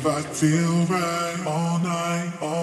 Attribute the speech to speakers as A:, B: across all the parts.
A: The vibe feel right all night, all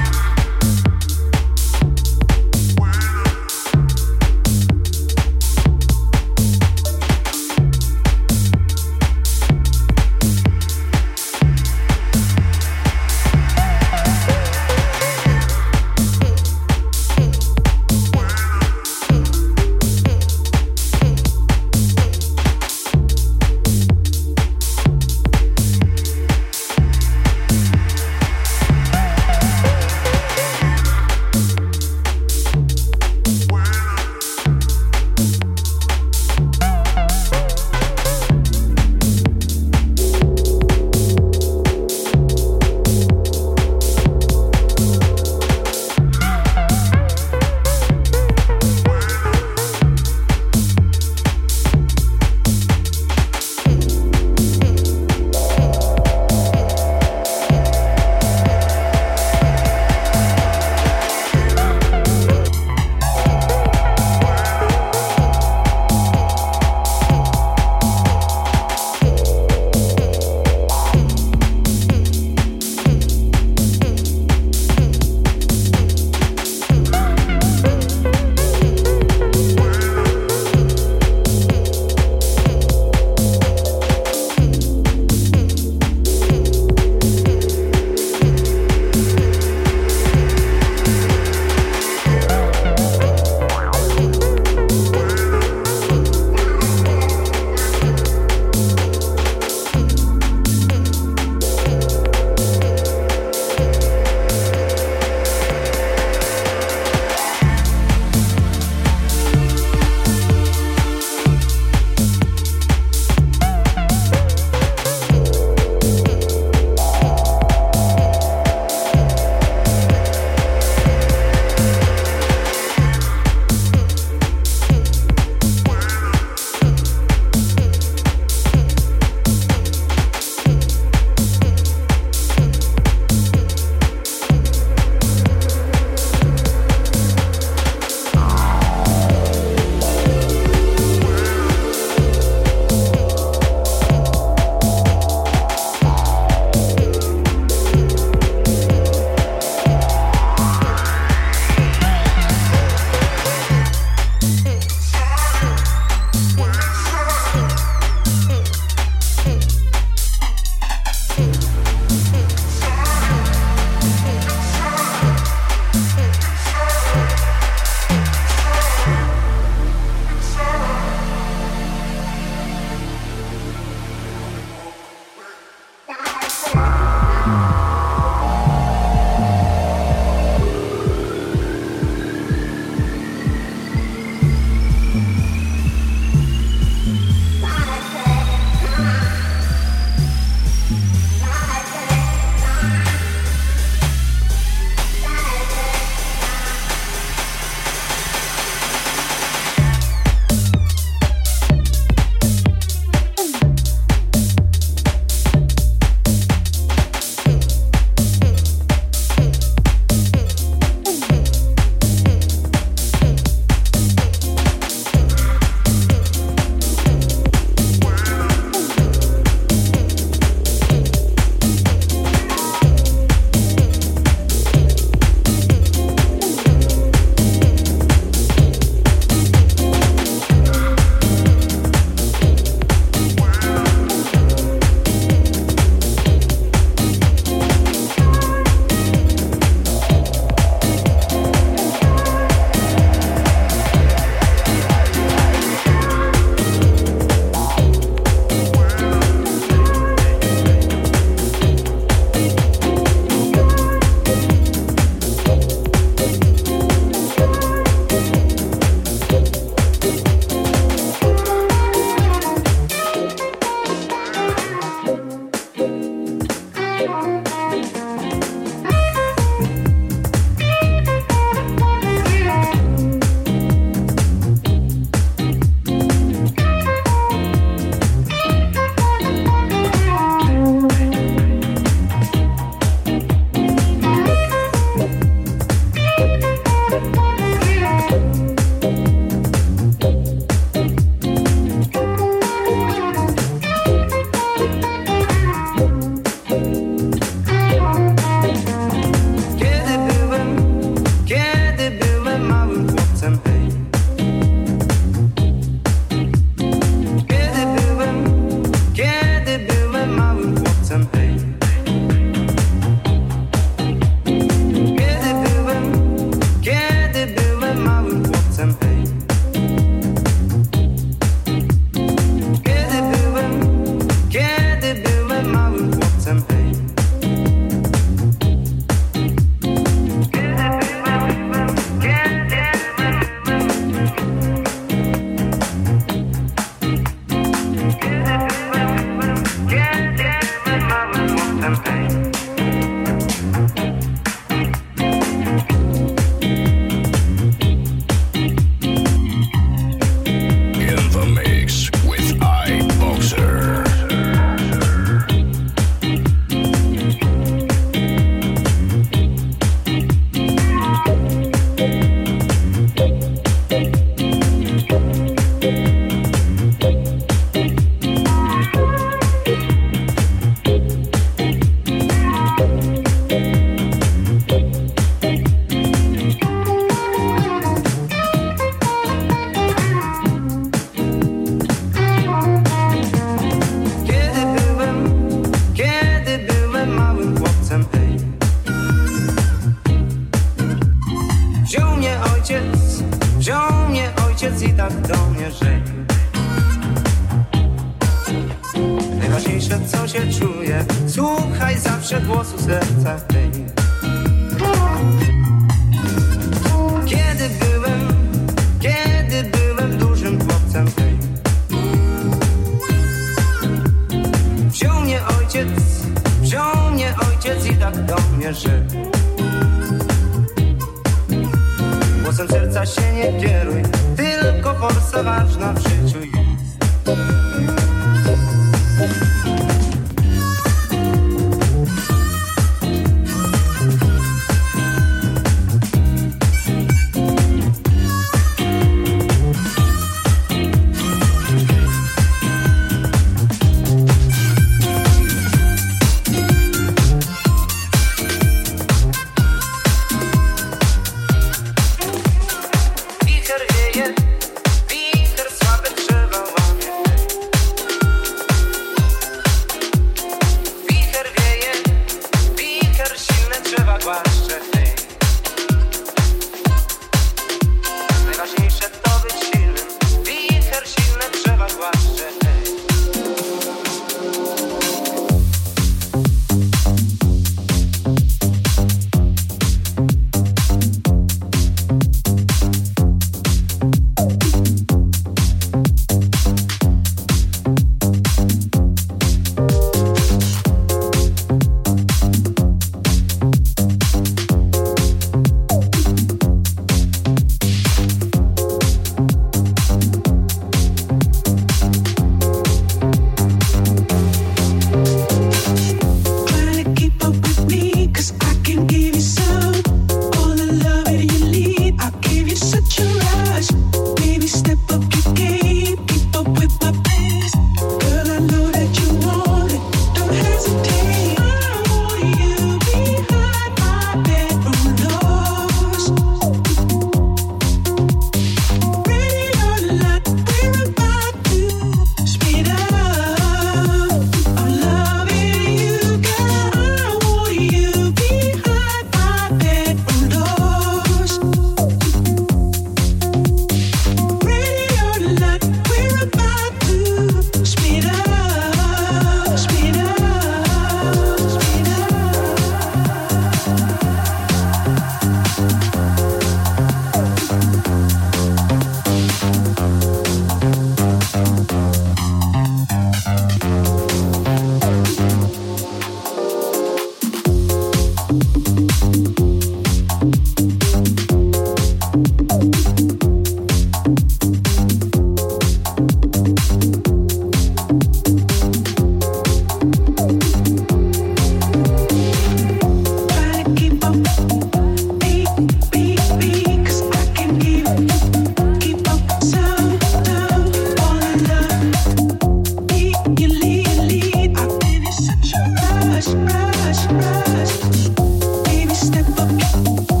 B: Thank you.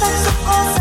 B: Znów
C: taksówką